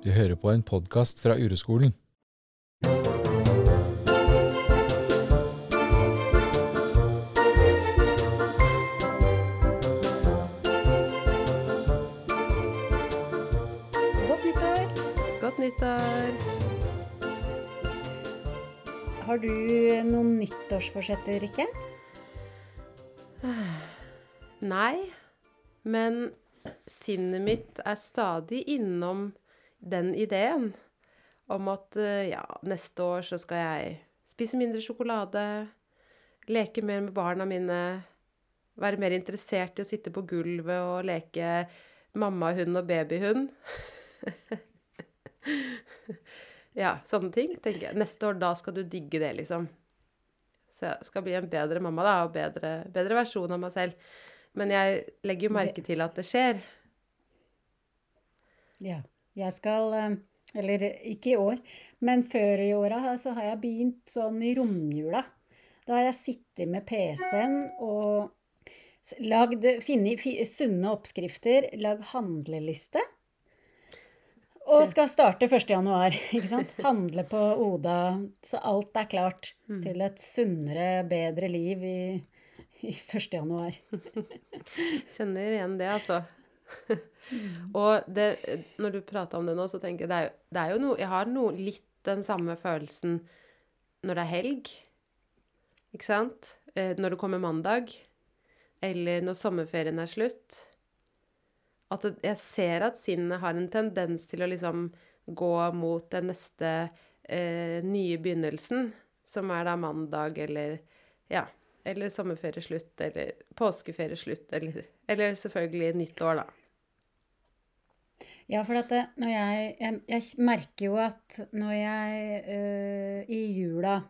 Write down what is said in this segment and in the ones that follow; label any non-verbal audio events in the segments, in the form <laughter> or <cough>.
Du hører på en podkast fra Ureskolen. Godt nyttår! Godt nyttår! Har du noen nyttårsforsetter, Rikke? Nei, men sinnet mitt er stadig innom den ideen om at eh, ja, neste år så skal jeg spise mindre sjokolade, leke mer med barna mine, være mer interessert i å sitte på gulvet og leke mammahund og babyhund. <laughs> ja, sånne ting, tenker jeg. Neste år, da skal du digge det, liksom. Så jeg skal bli en bedre mamma, da, og bedre, bedre versjon av meg selv. Men jeg legger jo merke til at det skjer. Ja. Jeg skal eh, Eller ikke i år, men før i åra så har jeg begynt sånn i romjula. Da har jeg sittet med PC-en og lagd funnet sunne oppskrifter, lagd handleliste. Og skal starte 1. januar, <laughs> ikke sant? Handle på Oda, så alt er klart til et sunnere, bedre liv i, i 1. januar. <laughs> Kjenner igjen det, altså. <laughs> og det, når du prater om det nå, så tenker jeg det er, det er jo noe Jeg har noe, litt den samme følelsen når det er helg. Ikke sant? Eh, når det kommer mandag. Eller når sommerferien er slutt. At jeg ser at sinnet har en tendens til å liksom gå mot den neste eh, nye begynnelsen, som er da mandag eller ja, eller sommerferieslutt, eller påskeferieslutt, eller, eller selvfølgelig nytt år, da. Ja, for at når jeg, jeg Jeg merker jo at når jeg øh, i jula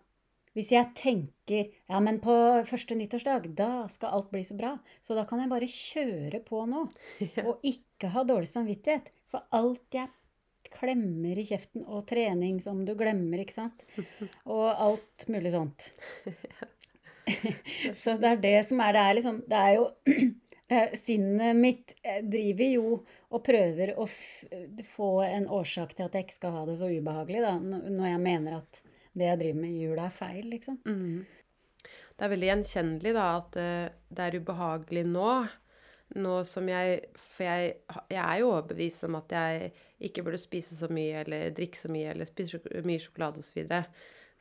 Hvis jeg tenker ja, men på første nyttårsdag, da skal alt bli så bra. Så da kan jeg bare kjøre på nå. <laughs> Og ikke ha dårlig samvittighet. For alt jeg klemmer i kjeften, og trening som du glemmer, ikke sant. <laughs> Og alt mulig sånt. <laughs> Så det er det som er Det er liksom Det er jo <clears throat> Sinnet mitt eh, driver jo og prøver å f få en årsak til at jeg ikke skal ha det så ubehagelig, da, når jeg mener at det jeg driver med i jula, er feil, liksom. Det er veldig gjenkjennelig da at eh, det er ubehagelig nå. Nå som jeg For jeg, jeg er jo overbevist om at jeg ikke burde spise så mye eller drikke så mye eller spise mye sjokolade osv.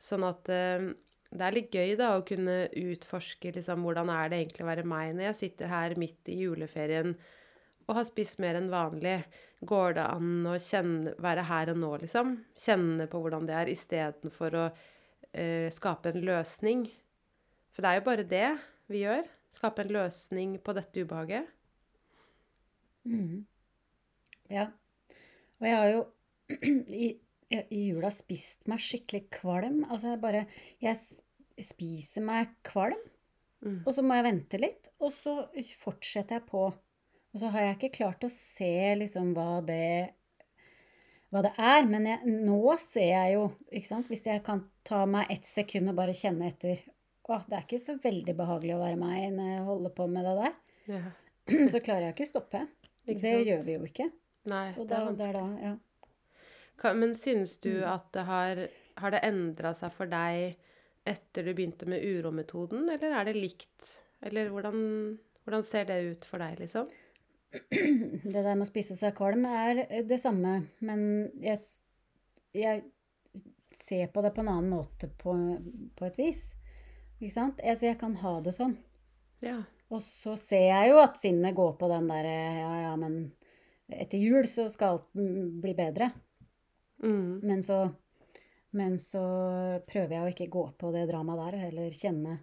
Sånn at eh, det er litt gøy da å kunne utforske liksom, hvordan er det egentlig å være meg når jeg sitter her midt i juleferien og har spist mer enn vanlig. Går det an å kjenne, være her og nå, liksom? Kjenne på hvordan det er, istedenfor å eh, skape en løsning? For det er jo bare det vi gjør. Skape en løsning på dette ubehaget. Ja. Og jeg har jo <clears throat> i, i jula spist meg skikkelig kvalm. Altså jeg bare Jeg spiser meg kvalm, og så må jeg vente litt, og så fortsetter jeg på. Og så har jeg ikke klart å se liksom hva det hva det er, men jeg, nå ser jeg jo, ikke sant, hvis jeg kan ta meg ett sekund og bare kjenne etter Å, det er ikke så veldig behagelig å være meg når jeg holder på med det der. Ja. <clears throat> Så klarer jeg ikke å stoppe. Ikke det sant? gjør vi jo ikke. Nei, Og det er vanskelig. da, ja. Men synes du at det har Har det endra seg for deg etter du begynte med urometoden, eller er det likt? Eller hvordan, hvordan ser det ut for deg, liksom? <clears throat> Det der med å spise seg kvalm er det samme, men jeg, jeg ser på det på en annen måte på, på et vis. Ikke sant? Altså, jeg kan ha det sånn. Ja. Og så ser jeg jo at sinnet går på den derre Ja, ja, men etter jul så skal alt mm, bli bedre. Mm. Men så, men så prøver jeg å ikke gå på det dramaet der, og heller kjenne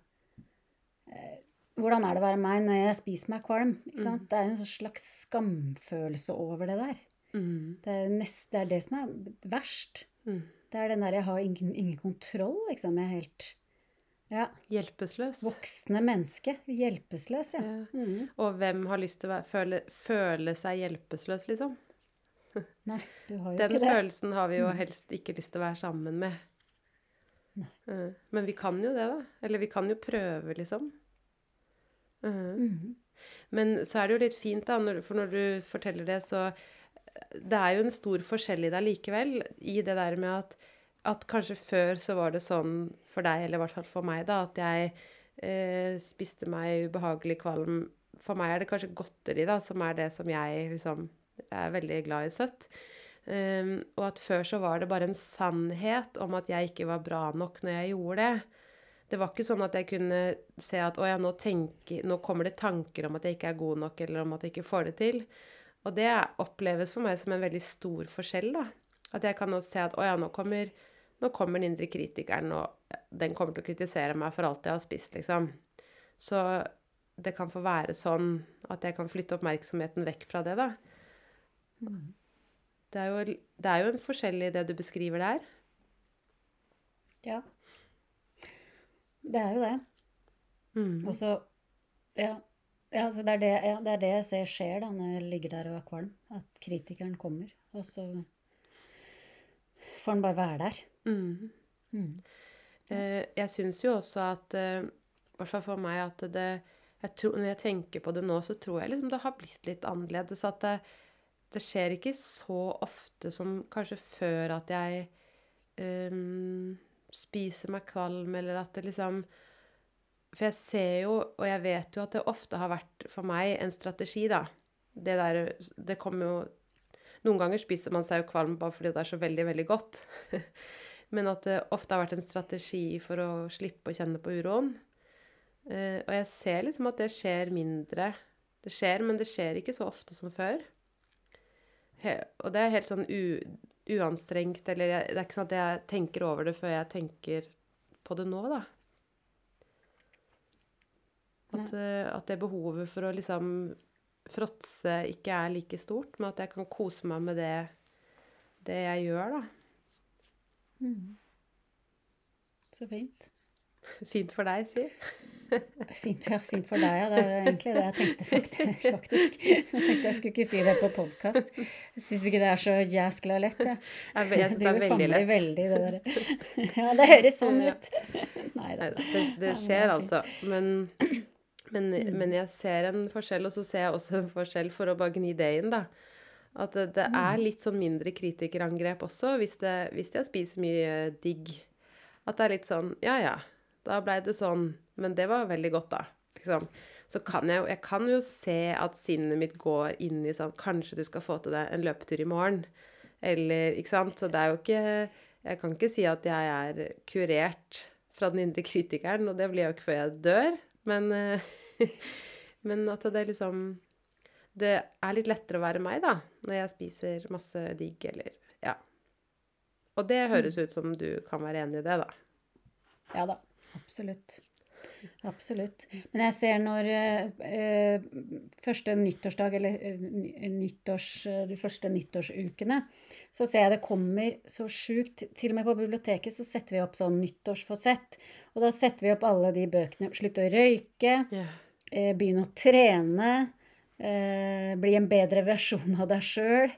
eh, Hvordan er det å være meg når jeg spiser meg kvalm? Ikke sant? Det er en sånn slags skamfølelse over det der. Mm. Det er, nest, det er det som er verst. Mm. Det er den der jeg har ingen, ingen kontroll, liksom. Jeg er helt ja, Hjelpeløs. voksne menneske. Hjelpeløs, ja. Ja. Mm. Og hvem har lyst til å være, føle, føle seg hjelpeløs, liksom? Nei, du har jo Den ikke det. følelsen har vi jo helst ikke lyst til å være sammen med. Nei. Eh, Men vi kan jo det, da. Eller vi kan jo prøve, liksom. Mm -hmm. Men så er det jo litt fint, da, når, for når du forteller det, så det er jo en stor forskjell i deg likevel. I det der med at, at kanskje før så var det sånn for deg, eller i hvert fall for meg, da, at jeg eh, spiste meg ubehagelig kvalm. For meg er det kanskje godteri da, som er det som jeg liksom Jeg er veldig glad i søtt. Um, og at før så var det bare en sannhet om at jeg ikke var bra nok når jeg gjorde det. Det var ikke sånn at jeg kunne se at å ja, nå, tenker, nå kommer det tanker om at jeg ikke er god nok, eller om at jeg ikke får det til. Og det oppleves for meg som en veldig stor forskjell, da. At jeg kan nå se at å ja, nå kommer, nå kommer den indre kritikeren, og den kommer til å kritisere meg for alt jeg har spist, liksom. Så det kan få være sånn at jeg kan flytte oppmerksomheten vekk fra det, da. Mm. Det, er jo, det er jo en forskjell i det du beskriver der. Ja. Det er jo det. Mm. Og så Ja. Ja, altså det, er det, ja, det, er det, jeg ser skjer da, når jeg ligger der og er kvalm. At kritikeren kommer, og så får han bare være der. Mm. Mm. Eh, jeg syns jo også at eh, hvert fall for meg at det jeg tror, Når jeg tenker på det nå, så tror jeg liksom det har blitt litt annerledes. At det, det skjer ikke så ofte som kanskje før at jeg um, spiser meg kvalm, eller at det liksom For jeg ser jo, og jeg vet jo, at det ofte har vært for meg en strategi, da. Det der Det kommer jo Noen ganger spiser man seg jo kvalm bare fordi det er så veldig, veldig godt. <laughs> Men at det ofte har vært en strategi for å slippe å kjenne på uroen. Uh, og jeg ser liksom at det skjer mindre. Det skjer, men det skjer ikke så ofte som før. Og det er helt sånn uanstrengt, eller jeg, det er ikke sånn at jeg tenker over det før jeg tenker på det nå, da. At, uh, at det behovet for å liksom fråtse ikke er like stort, men at jeg kan kose meg med det, det jeg gjør, da. Mm. Så fint. <laughs> Fint for deg, si. <laughs> Fint, ja, fint for deg, ja. Det er egentlig det jeg tenkte, <laughs> faktisk. Så jeg tenkte jeg skulle ikke si det på podkast. Jeg syns ikke det er så jæskla lett, jeg. Jeg, jeg syns det er veldig lett. Veldig, det der. Ja, det høres sånn ut. Nei da. Det, det, skjer altså. Men, <clears throat> men, mm. men, jeg ser en forskjell, og så ser jeg også en forskjell, for å bare gni det inn, da. At det, det er mm. litt sånn mindre kritikerangrep også, hvis, det, hvis jeg spiser mye digg. At det er litt sånn Ja, ja. Da blei det sånn men det var veldig godt, da. Liksom. Så kan jeg, jeg kan jo se at sinnet mitt går inn i sånn Kanskje du skal få til deg en løpetur i morgen. Eller Ikke sant? Så det er jo ikke Jeg kan ikke si at jeg er kurert fra den indre kritikeren, og det blir jeg jo ikke før jeg dør. Men, <laughs> men at det er liksom Det er litt lettere å være meg, da, når jeg spiser masse digg, eller Ja. Og det høres mm. ut som du kan være enig i det, da. Ja da. Absolutt. Absolutt. Men jeg ser når eh, første nyttårsdag, eller eh, nyttårs, de første nyttårsukene, så ser jeg det kommer så sjukt Til og med på biblioteket så setter vi opp sånn nyttårsforsett. Og da setter vi opp alle de bøkene. Slutt å røyke. Yeah. Eh, begynn å trene. Eh, bli en bedre versjon av deg sjøl.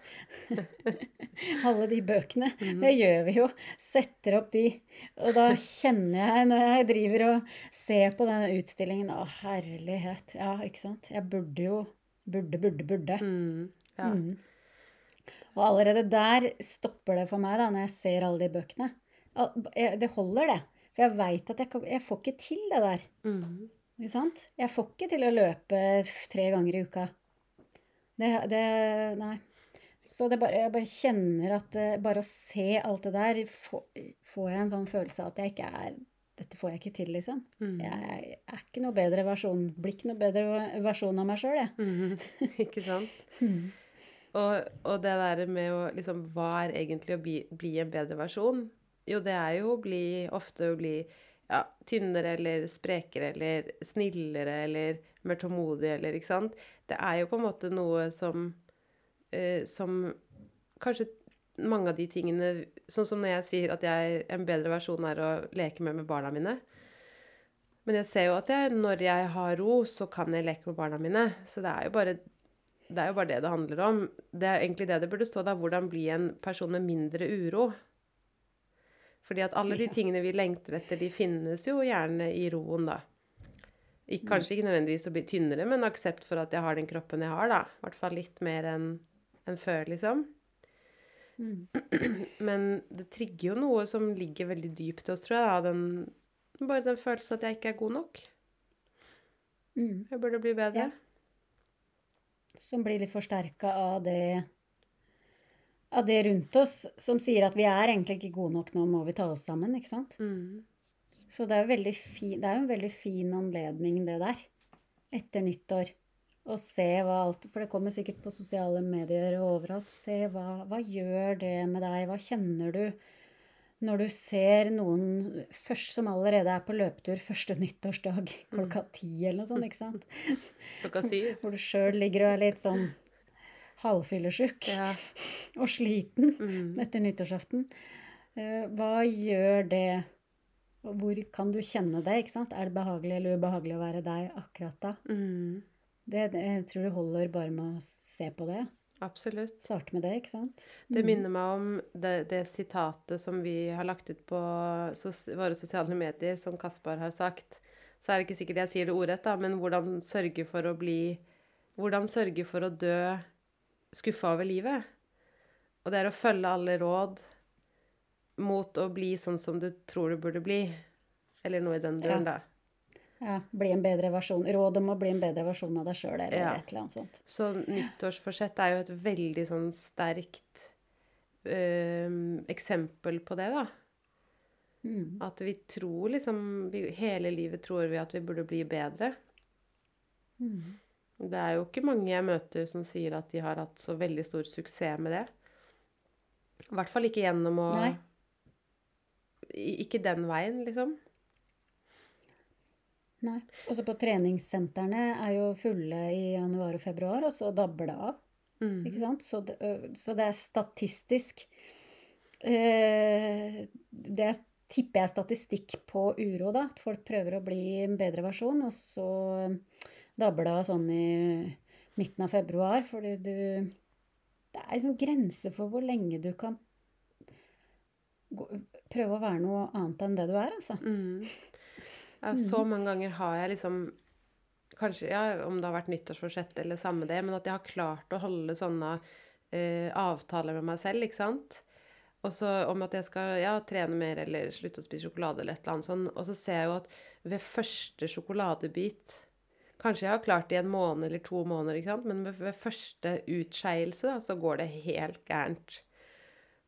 <laughs> Alle de bøkene. Mm. Det gjør vi jo. Setter opp de. Og da kjenner jeg, når jeg driver og ser på denne utstillingen Å, herlighet. Ja, ikke sant? Jeg burde jo Burde, burde, burde. Mm. Ja. Mm. Og allerede der stopper det for meg, da, når jeg ser alle de bøkene. Det holder, det. For jeg veit at jeg, jeg, får ikke til det der. Mm. Ikke sant? Jeg får ikke til å løpe tre ganger i uka. Det, det Nei. Så det bare, jeg bare kjenner at uh, bare å se alt det der, får, får jeg en sånn følelse av at jeg ikke er Dette får jeg ikke til, liksom. Mm. Jeg, er ikke noe bedre versjon Blir ikke noe bedre versjon av meg sjøl, jeg. Mm. <laughs> ikke sant? Mm. Og, og, det der med å liksom Hva er egentlig å bli, bli en bedre versjon? Jo, det er jo å bli Ofte å bli ja, tynnere eller sprekere eller snillere eller mer tålmodig eller Ikke sant? Det er jo på en måte noe som eh, Som kanskje mange av de tingene Sånn som når jeg sier at jeg, en bedre versjon er å leke med med barna mine. Men jeg ser jo at jeg, når jeg har ro, så kan jeg leke med barna mine. Så det er jo bare det er jo bare det det handler om. Det er egentlig det det burde stå da. Hvordan bli en person med mindre uro. Fordi at alle de tingene vi lengter etter, de finnes jo gjerne i roen, da. Ik kanskje ikke nødvendigvis å bli tynnere, men aksept for at jeg har den kroppen jeg har, da. I hvert fall litt mer enn en før, liksom. Mm. <clears throat> Men det trigger jo noe som ligger veldig dypt i oss, tror jeg. Da. Den, bare den følelsen at jeg ikke er god nok. Mm. Jeg burde bli bedre. Ja. Som blir litt forsterka av det av det rundt oss som sier at vi er egentlig ikke gode nok, nå må vi ta oss sammen. ikke sant? Mm. Så det er jo veldig fi, det er jo en veldig fin anledning, det der, etter nyttår. Å se hva alt For det kommer sikkert på sosiale medier og overalt. Se hva, hva gjør det med deg? Hva kjenner du når du ser noen først som allerede er på løpetur første nyttårsdag <laughs> klokka ti eller noe sånt, ikke sant? <laughs> Klokka syv. <laughs> Hvor du sjøl ligger og er litt sånn halvfyllesyk Ja. <laughs> og sliten Mm. etter nyttårsaften. Eh, Hva gjør det? Hvor kan du kjenne det? ikke sant? Er det behagelig eller ubehagelig å være deg akkurat da? Mm. Det, det, jeg tror det holder bare med å se på det. Absolutt. Starte med det, ikke sant? Det minner meg om det, det sitatet som vi har lagt ut på sos våre sosiale medier, som Kaspar har sagt. Så er det ikke sikkert jeg sier det ordrett, da, men hvordan sørge for å bli Hvordan sørge for å dø skuffa over livet. Og det er å følge alle råd mot å bli sånn som du tror du burde bli. Eller noe i den duren, Ja. da. Ja, bli en bedre versjon. Råd om å bli en bedre versjon av deg sjøl, eller Ja. et eller annet sånt. Så nyttårsforsett er jo et veldig sånn sterkt øh, eksempel på det, da. Mm. At vi tror liksom vi, Hele livet tror vi at vi burde bli bedre. Mm. Det er jo ikke mange jeg møter som sier at de har hatt så veldig stor suksess med det. I hvert fall ikke gjennom å Nei. Ikke den veien, liksom. Nei. Også på treningssentrene er jo fulle i januar og februar, og så dabber det av. Mm. Ikke sant? Så det, så det er statistisk eh, Det er, tipper jeg er statistikk på uro, da. At folk prøver å bli en bedre versjon, og så av sånn i midten av februar, fordi du Det er en sånn grense for hvor lenge du kan gå, prøve å være noe annet enn det du er, altså. Mm. Ja, så mange ganger har jeg liksom Kanskje ja, om det har vært nyttårsforsett eller samme det, men at jeg har klart å holde sånne eh, avtaler med meg selv, ikke sant? Og så om at jeg skal ja, trene mer eller slutte å spise sjokolade eller et eller annet sånn. Og så ser jeg jo at ved første sjokoladebit Kanskje jeg har klart det i en måned eller to måneder, men ved, første utskeielse så går det helt gærent.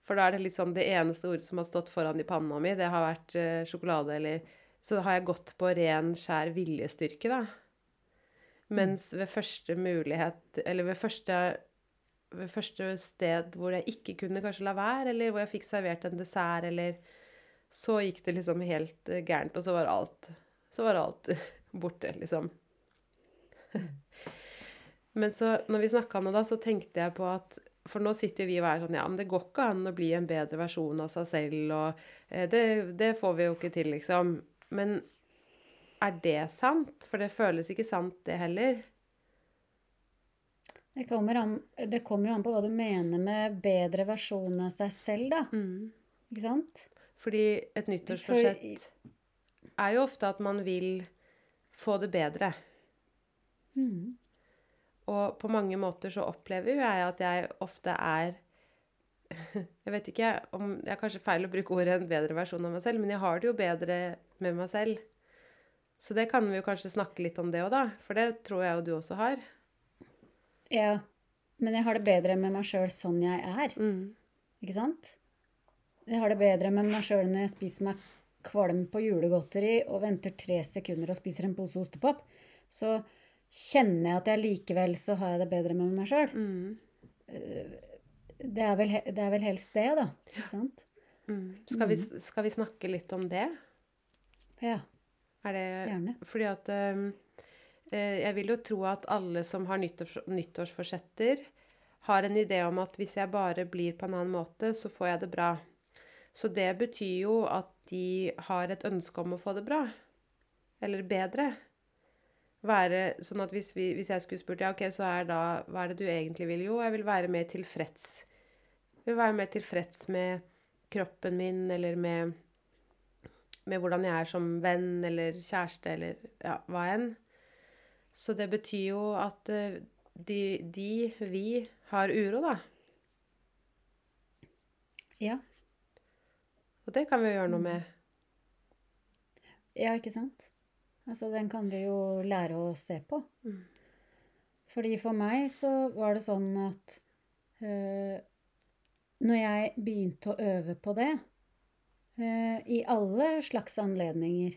For da er det litt sånn det eneste ordet som har stått foran i panna mi, det har vært eh, sjokolade eller Så har jeg gått på ren, skjær viljestyrke, da. Mens ved første mulighet Eller ved første, ved første sted hvor jeg ikke kunne kanskje la være, eller hvor jeg fikk servert en dessert, eller Så gikk det liksom helt eh, gærent, og så var alt Så var alt <laughs> borte, liksom. <laughs> Men så, når vi snakka om det da, så tenkte jeg på at For nå sitter jo vi og er sånn Ja, men det går ikke an å bli en bedre versjon av seg selv, og eh, det, det får vi jo ikke til, liksom. Men er det sant? For det føles ikke sant, det heller. Det kommer, an, det kommer jo an på hva du mener med bedre versjon av seg selv, da. Ikke sant? Fordi et nyttårsforsett er jo ofte at man vil få det bedre. Mm. Og på mange måter så opplever jeg at jeg ofte er <laughs> Jeg vet ikke om Det er kanskje feil å bruke ordet 'en bedre versjon av meg selv', men jeg har det jo bedre med meg selv. Så det kan vi jo kanskje snakke litt om det òg, da. For det tror jeg jo du også har. Ja, men jeg har det bedre med meg sjøl sånn jeg er. Mm. Ikke sant? Jeg har det bedre med meg sjøl når jeg spiser meg kvalm på julegodteri og venter tre sekunder og spiser en pose ostepop. Så kjenner jeg at jeg likevel så har jeg det bedre med meg sjøl. Mm. Det, er vel det er vel helst det, da. Ikke sant? Mm. Skal, vi, skal vi snakke litt om det? Ja, Er det gjerne. Fordi at um, Jeg vil jo tro at alle som har nyttårs, nyttårsforsetter, har en idé om at hvis jeg bare blir på en annen måte, så får jeg det bra. Så det betyr jo at de har et ønske om å få det bra. Eller bedre. Være sånn at hvis, vi, hvis jeg skulle spurt ja, ok, så er da Hva er det du egentlig vil? Jo, jeg vil være mer tilfreds. Jeg vil være mer tilfreds med kroppen min, eller med med hvordan jeg er som venn eller kjæreste eller ja, hva enn. Så det betyr jo at eh, de, de, vi, har uro, da. Ja. Og det kan vi jo gjøre noe med. Ja, ikke sant? Altså, den kan vi jo lære å se på. Mm. Fordi for meg så var det sånn at øh, når jeg begynte å øve på det, øh, i alle slags anledninger,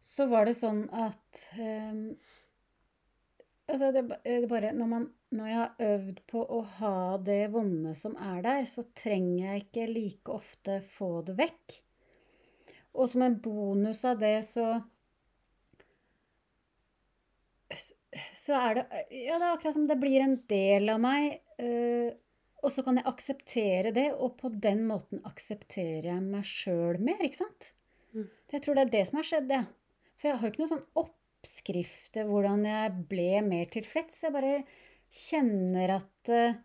så var det sånn at øh, Altså, det, det bare når, man, når jeg har øvd på å ha det vonde som er der, så trenger jeg ikke like ofte få det vekk. Og som en bonus av det, så så er det Ja, det er akkurat som det blir en del av meg. øh, og så kan jeg akseptere det, og på den måten aksepterer jeg meg sjøl mer, ikke sant? Mm. Jeg tror det er det som har skjedd, ja. For jeg har jo ikke noen sånn oppskrift til hvordan jeg ble mer tilfreds. Jeg bare kjenner at uh,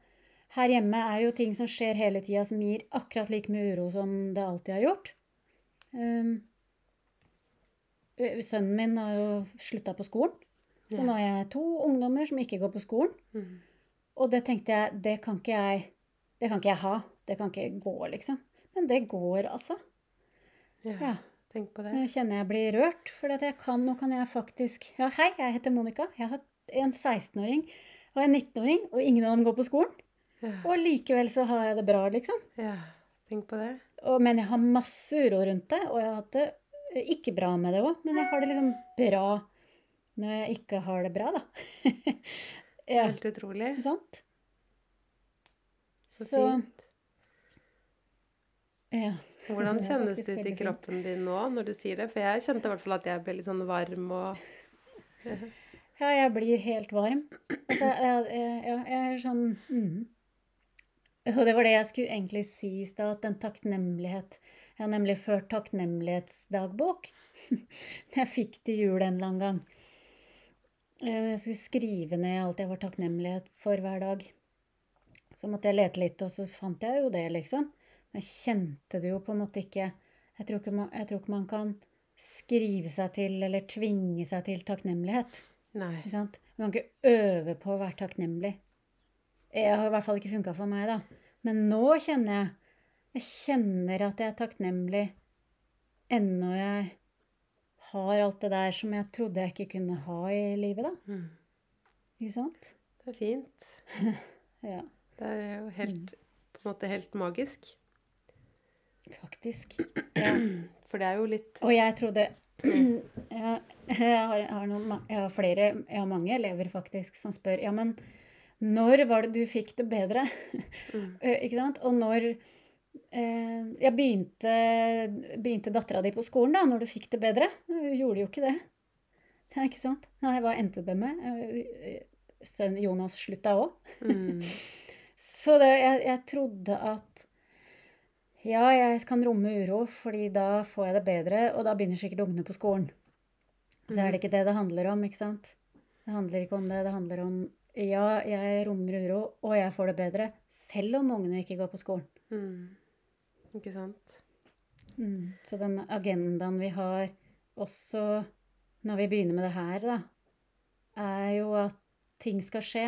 her hjemme er det jo ting som skjer hele tida som gir akkurat like mye uro som det alltid har gjort. Um, sønnen min har jo slutta på skolen. Så nå har jeg to ungdommer som ikke går på skolen. Mm. Og det tenkte jeg, det kan ikke jeg Det kan ikke jeg ha. Det kan ikke gå, liksom. Men det går, altså. Ja. Ja. Tenk på det. Jeg kjenner jeg blir rørt, for at jeg kan, nå kan jeg faktisk Ja, hei, jeg heter Monica. Jeg har en 16-åring og en 19-åring, og ingen av dem går på skolen. Ja. Og likevel så har jeg det bra, liksom. ja. Tenk på det. Og, men jeg har masse uro rundt det, og jeg har hatt det eh, ikke bra med det òg. Men jeg har det liksom bra når jeg ikke har det bra, da. <laughs> ja, Helt utrolig. sant? Så, Så fint. ja. Hvordan <laughs> kjennes det ut i kroppen din nå når du sier det? For jeg kjente i hvert fall at jeg ble litt sånn varm og <laughs> ja, jeg blir helt varm. Altså, jeg, jeg, ja, jeg er sånn mhm. Og det var det jeg skulle egentlig si i stad, at en takknemlighet Jeg har nemlig ført takknemlighetsdagbok. <laughs> Jeg fikk til jul en eller annen gang. Eh, Jeg skulle skrive ned alt jeg var takknemlig for hver dag. Så måtte jeg lete litt, og så fant jeg jo det, liksom. Men jeg kjente det jo på en måte ikke Jeg tror ikke man, jeg tror ikke man kan skrive seg til eller tvinge seg til takknemlighet. Nei. Ikke sant? Man kan ikke øve på å være takknemlig. Jeg har i hvert fall ikke funka for meg, da. Men nå kjenner jeg Jeg kjenner at jeg er takknemlig ennå jeg har alt det der som jeg trodde jeg ikke kunne ha i livet, da. Mm. Ikke sant? Det er fint. <laughs> Ja, Det er jo helt På en måte helt magisk. faktisk. Ja. For det er jo litt Og jeg trodde <clears throat> jeg, jeg, har, jeg, har noen, jeg har flere, jeg har mange elever faktisk som spør ja, men når var det du fikk det bedre? Mm. <laughs> Eh, ikke sant? Og når eh, Jeg begynte, begynte dattera di på skolen, da, når du fikk det bedre? Hun gjorde jo ikke det. Det er ikke sant? Nei, hva endte det med? Eh, Sønnen Jonas slutta òg. mm. <laughs> Så det, jeg, jeg trodde at ja, jeg kan romme uro, fordi da får jeg det bedre, og da begynner sikkert ungene på skolen. Så er det ikke det det handler om, ikke sant? Det handler ikke om det. Det handler om ja, jeg rommer uro, og jeg får det bedre, selv om ungene ikke går på skolen. Mm. Ikke sant? Mm. Så den agendaen vi har også når vi begynner med det her, da, er jo at ting skal skje.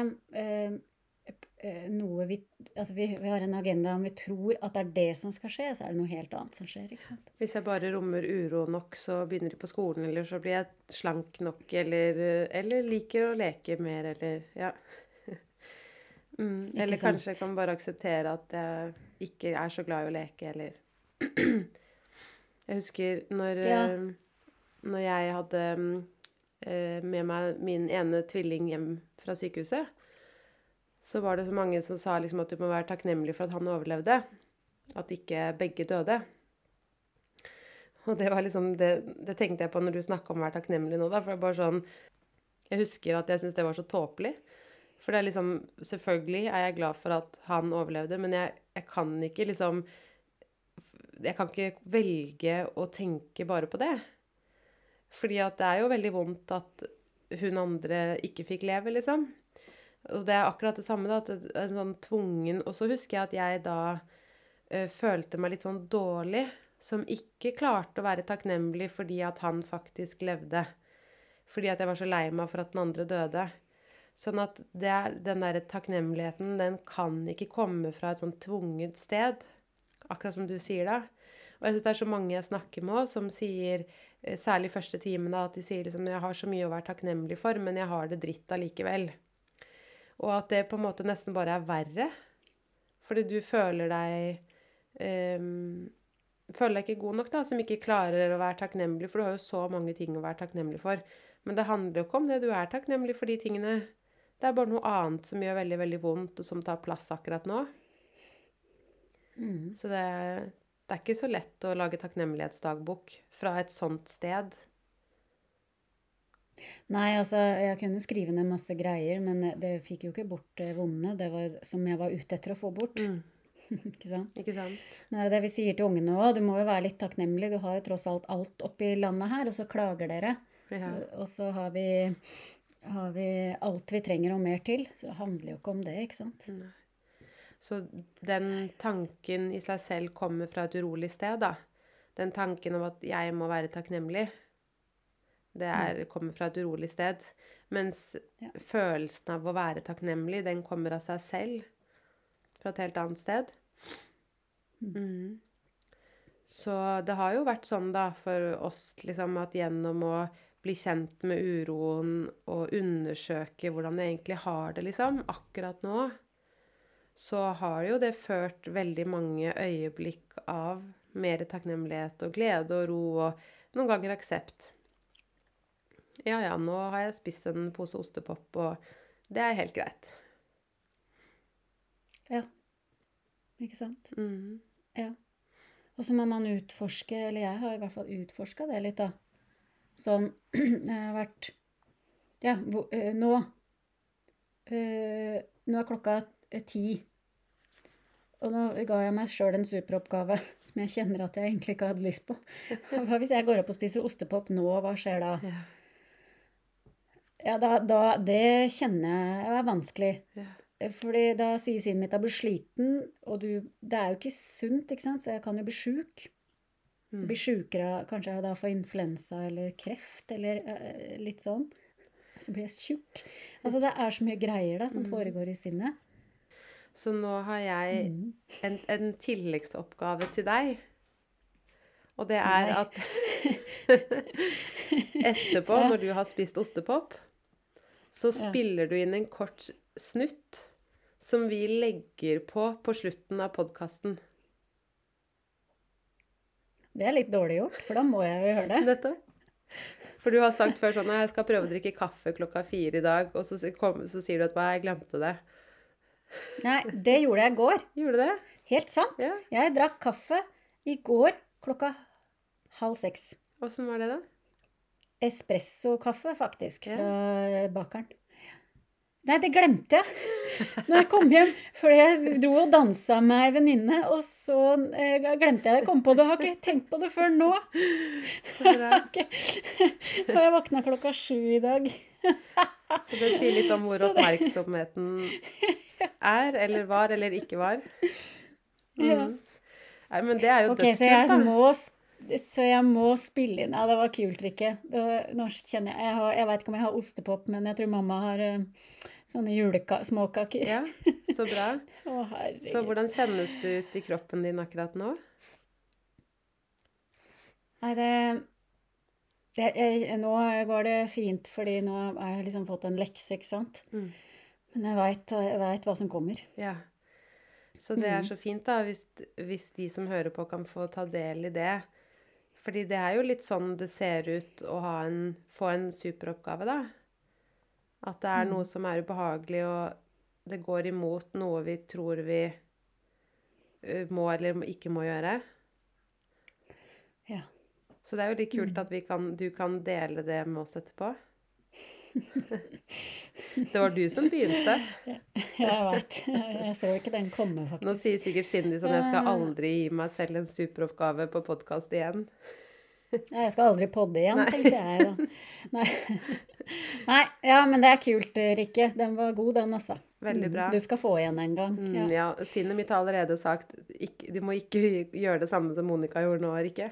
Eh, noe vi Altså, vi, vi har en agenda om vi tror at det er det som skal skje, så er det noe helt annet som skjer, ikke sant. Hvis jeg bare rommer uro nok, så begynner de på skolen, eller så blir jeg slank nok, eller, eller liker å leke mer, eller Ja. <laughs> Mm. Eller kanskje jeg kan bare akseptere at jeg ikke er så glad i å leke, eller <clears throat> Jeg husker når, Ja. eh, når jeg hadde eh, med meg min ene tvilling hjem fra sykehuset, så var det så mange som sa liksom at du må være takknemlig for at han overlevde. At ikke begge døde. Og det var liksom det, det tenkte jeg på når du snakka om å være takknemlig nå, da. For det er bare sånn Jeg husker at jeg syntes det var så tåpelig. For det er liksom Selvfølgelig er jeg glad for at han overlevde, men jeg, jeg kan ikke liksom Jeg kan ikke velge å tenke bare på det. Fordi at det er jo veldig vondt at hun andre ikke fikk leve, liksom. Og det er akkurat det samme, da. At en sånn tvungen Og så husker jeg at jeg da uh, følte meg litt sånn dårlig. Som ikke klarte å være takknemlig fordi at han faktisk levde. Fordi at jeg var så lei meg for at den andre døde. Sånn at er, den der takknemligheten, den kan ikke komme fra et sånn tvunget sted. Akkurat som du sier da. Og jeg synes det er så mange jeg snakker med som sier, eh, særlig første timen, da, at de sier liksom jeg har så mye å være takknemlig for, men jeg har det dritt allikevel. Og at det på en måte nesten bare er verre. Fordi du føler deg um, Føler deg ikke god nok, da, som ikke klarer å være takknemlig, for du har jo så mange ting å være takknemlig for. Men det handler jo ikke om det. Du er takknemlig for de tingene. Det er bare noe annet som gjør veldig, veldig vondt, og som tar plass akkurat nå. Mm. Så det, det er ikke så lett å lage takknemlighetsdagbok fra et sånt sted. Nei, altså, jeg kunne skrive ned masse greier, men det fikk jo ikke bort det vonde. Det var som jeg var ute etter å få bort. <laughs> ikke sant? Ikke sant? Men det er det vi sier til ungene òg. Du må jo være litt takknemlig. Du har jo tross alt alt oppi landet her, og så klager dere. Ja. Og så har vi, har vi alt vi trenger og mer til. Så det handler jo ikke om det, ikke sant. Nei. Så den tanken i seg selv kommer fra et urolig sted, da. Den tanken om at jeg må være takknemlig, det er, kommer fra et urolig sted. Mens Ja. følelsen av å være takknemlig, den kommer av seg selv. Fra et helt annet sted. Mm. Så det har jo vært sånn, da, for oss liksom at gjennom å bli kjent med uroen og undersøke hvordan jeg egentlig har det, liksom, akkurat nå, så har jo det ført veldig mange øyeblikk av mer takknemlighet og glede og ro og noen ganger aksept. Ja, ja, nå har jeg spist en pose ostepop, og det er helt greit. Ja. Ikke sant? Mm. Ja. Og så må man utforske, eller jeg har i hvert fall utforska det litt, da. Sånn <clears throat> Jeg har vært Ja, hvor, øh, nå øh, Nå er klokka eh, ti. Og nå ga jeg meg sjøl en superoppgave <laughs> som jeg kjenner at jeg egentlig ikke hadde lyst på. <laughs> Hva hvis jeg går opp og spiser ostepop nå, hva skjer da? Ja. Ja, da, da Det kjenner jeg er vanskelig. Ja. Fordi da sier sinnet mitt at jeg blir sliten, og du Det er jo ikke sunt, ikke sant, så jeg kan jo bli sjuk. Mm. Bli sjukere kanskje jeg da får influensa eller kreft eller uh, litt sånn. Så blir jeg tjukk. Altså det er så mye greier da som Mm. foregår i sinnet. Så nå har jeg Mm. en, en tilleggsoppgave til deg. Og det er Nei. at <laughs> <laughs> etterpå, når du har spist ostepop, så spiller du inn en kort snutt som vi legger på på slutten av podkasten. Det er litt dårlig gjort, for da må jeg jo gjøre det. <laughs> Nettopp. For du har sagt før sånn Jeg skal prøve å drikke kaffe klokka fire i dag, og så, kom, så sier du at «Hva, jeg glemte det. <laughs> Nei, det gjorde jeg i går. Gjorde det? Helt sant. Ja. Jeg drakk kaffe i går klokka halv seks. Åssen var det, da? Espresso-kaffe, faktisk, Ja. fra bakeren. Nei, det glemte jeg når jeg kom hjem. For jeg dro og dansa med ei venninne, og så eh, glemte jeg det. Kom på det. Har ikke tenkt på det før nå. Så. <laughs> Og jeg våkna klokka sju i dag. Så det sier litt om hvor <laughs> oppmerksomheten er, eller var, eller ikke var. Ja. Mhm. Nei, men det er jo Ok, så jeg da. må, så jeg må spille inn. Ja, det var kult, Rikke. Nå kjenner jeg Jeg, har, jeg veit ikke om jeg har ostepop, men jeg tror mamma har eh, sånne julesmåkaker. Ja, så bra. <laughs> Å, herregud. Så hvordan kjennes det ut i kroppen din akkurat nå? Nei, det, jeg, jeg, Nå går det fint, fordi nå har jeg liksom fått en lekse, ikke sant. Mm. Men jeg veit hva som kommer. Ja. Så det er Mhm. så fint, da, hvis, hvis de som hører på, kan få ta del i det. Fordi det er jo litt sånn det ser ut å ha en, få en superoppgave, da. At det er Mm. noe som er ubehagelig, og det går imot noe vi tror vi må eller ikke må gjøre. Ja. Så det er jo litt kult Mm. at vi kan, du kan dele det med oss etterpå. <laughs> det var du som begynte. <laughs> Jeg veit. Jeg så ikke den komme, Nå sier sikkert Cindy sånn Jeg skal aldri gi meg selv en superoppgave på podkast igjen. <laughs> Nei, jeg skal aldri podde igjen, Nei. tenkte jeg da. Nei. Nei, ja, men det er kult, Rikke. Den var god, den, altså. Veldig Mm, bra. Du skal få igjen en gang. Mm, Ja. ja, Sinnet mitt har allerede sagt ikke, Du må ikke gjøre det samme som Monica gjorde nå, Rikke.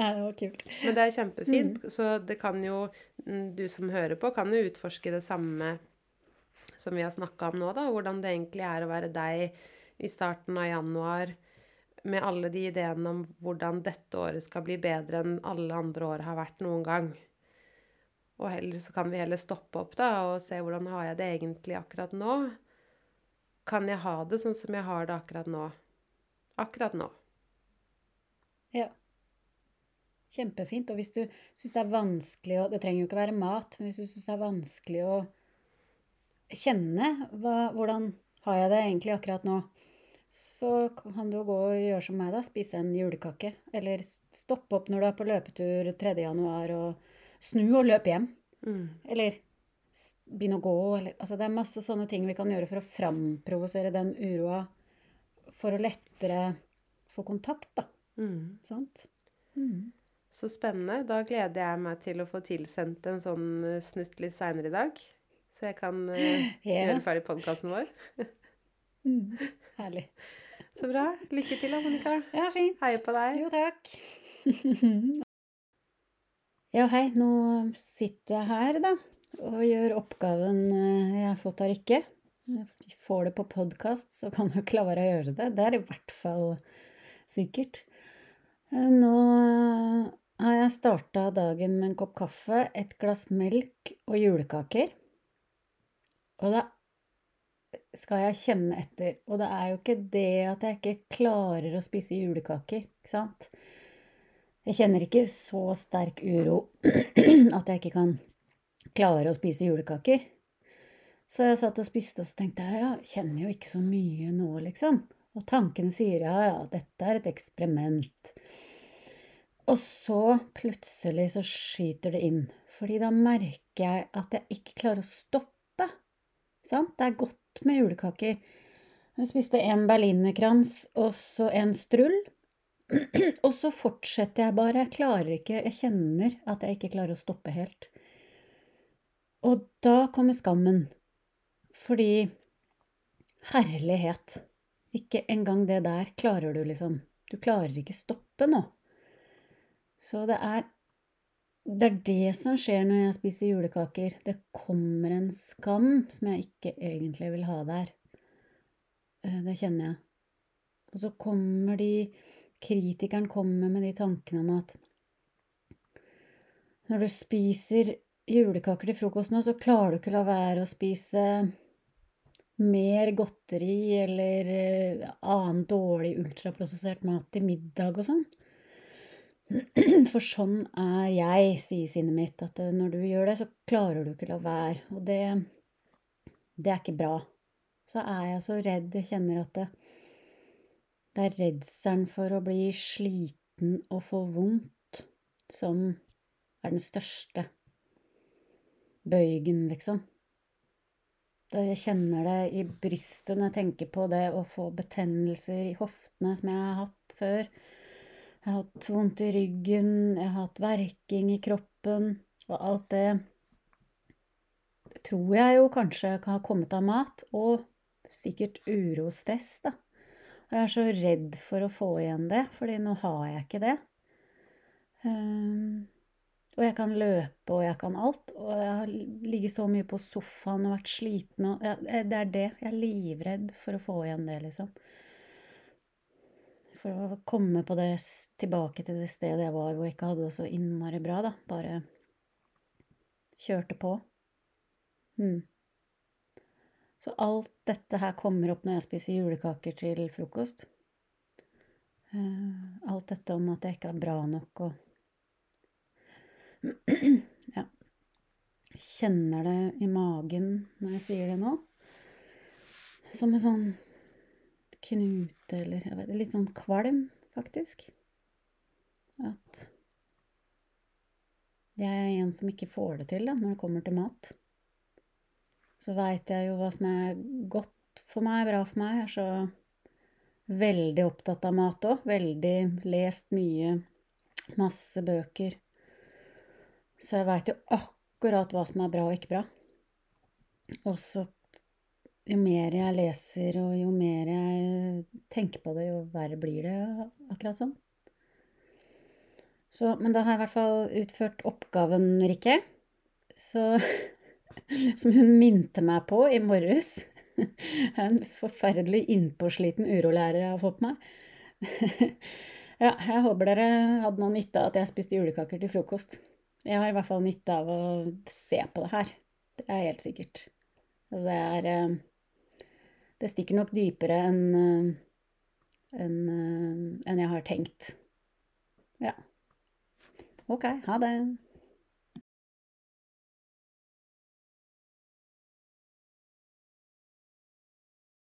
Nei, det var kult. Men det er kjempefint. Mm. Så det kan jo mm, Du som hører på, kan jo utforske det samme som vi har snakka om nå, da. Hvordan det egentlig er å være deg i starten av januar med alle de ideene om hvordan dette året skal bli bedre enn alle andre år har vært noen gang. Og heller så kan vi heller stoppe opp da og se hvordan har jeg det egentlig akkurat nå. Kan jeg ha det sånn som jeg har det akkurat nå? Akkurat nå. Ja. Kjempefint. Og hvis du syns det er vanskelig å Det trenger jo ikke være mat, men hvis du syns det er vanskelig å kjenne hva, hvordan har jeg det egentlig akkurat nå, så kan du gå og gjøre som meg, da. Spise en julekake. Eller stoppe opp når du er på løpetur 3. januar og Snu og løp hjem. Mm. Eller begynne å gå, eller Altså, det er masse sånne ting vi kan gjøre for å framprovosere den uroa, for å lettere få kontakt, da. Mm. Sant? Mm. Så spennende. Da gleder jeg meg til å få tilsendt en sånn eh, snutt litt seinere i dag. Så jeg kan <gasps> uh, yeah. gjøre ferdig podkasten vår. <laughs> mm. Herlig. Så bra. Lykke til da, Monica. Ja, fint. Heier på deg. Jo, takk. <laughs> Ja, hei. Nå sitter jeg her, da, og gjør oppgaven eh, jeg har fått av Rikke. Får det på podkast, så kan du klare å gjøre det. Det er i hvert fall sikkert. Eh, nå har jeg starta dagen med en kopp kaffe, et glass melk og julekaker. Og da skal jeg kjenne etter. Og det er jo ikke det at jeg ikke klarer å spise julekaker, ikke sant? Jeg kjenner ikke så sterk uro <clears throat> at jeg ikke kan klare å spise julekaker. Så jeg satt og spiste, og så tenkte jeg ja, kjenner jo ikke så mye nå, liksom. Og tankene sier ja, ja, dette er et eksperiment. Og så plutselig så skyter det inn, fordi da merker jeg at jeg ikke klarer å stoppe. Sant? Det er godt med julekaker. Jeg spiste en berlinerkrans og så en strull. <clears throat> Og så fortsetter jeg bare. Jeg klarer ikke Jeg kjenner at jeg ikke klarer å stoppe helt. Og da kommer skammen. Fordi Herlighet. Ikke engang det der klarer du, liksom. Du klarer ikke stoppe nå. Så det er det er det som skjer når jeg spiser julekaker. Det kommer en skam som jeg ikke egentlig vil ha der. Eh, det kjenner jeg. Og så kommer de kritikeren kommer med de tankene om at når du spiser julekaker til frokost nå, så klarer du ikke la være å spise mer godteri eller eh, annen dårlig ultraprosessert mat til middag og sånn. For sånn er jeg, sier sinnet mitt, at eh, når du gjør det, så klarer du ikke la være. Og det, det er ikke bra. Så er jeg så redd, jeg kjenner at det, det er redselen for å bli sliten og få vondt som er den største bøygen, liksom. Da jeg kjenner det i brystet når jeg tenker på det å få betennelser i hoftene som jeg har hatt før. Jeg har hatt vondt i ryggen, jeg har hatt verking i kroppen, og alt det tror jeg jo kanskje kan ha kommet av mat, og sikkert uro og stress, da. Og jeg er så redd for å få igjen det, fordi nå har jeg ikke det. Um, og jeg kan løpe, og jeg kan alt. Og jeg har ligget så mye på sofaen og vært sliten og ja, Det er det. Jeg er livredd for å få igjen det, liksom. For å komme på det tilbake til det stedet jeg var hvor jeg ikke hadde det så innmari bra, da. Bare kjørte på. Mm. Så alt dette her kommer opp når jeg spiser julekaker til frokost. Uh, alt dette om at jeg ikke er bra nok og <clears throat> Ja. Kjenner det i magen når jeg sier det nå. Som en sånn knute eller jeg vet, Litt sånn kvalm, faktisk. At jeg er en som ikke får det til da, når det kommer til mat så veit jeg jo hva som er godt for meg, bra for meg. Jeg er så veldig opptatt av mat òg. Veldig lest mye. Masse bøker. Så jeg veit jo akkurat hva som er bra og ikke bra. Og så jo mer jeg leser, og jo mer jeg tenker på det, jo verre blir det akkurat sånn. Så, men da har jeg i hvert fall utført oppgaven, Rikke. Så <laughs> som hun minte meg på i morges. <laughs> Jeg er En forferdelig innpåsliten urolærer jeg har fått meg. <laughs> Ja, jeg håper dere hadde noe nytte av at jeg spiste julekaker til frokost. Jeg har i hvert fall nytte av å se på det her. Det er helt sikkert. Det er eh, Det stikker nok dypere enn eh, enn eh, jeg har tenkt. Ja. Ok, ha det.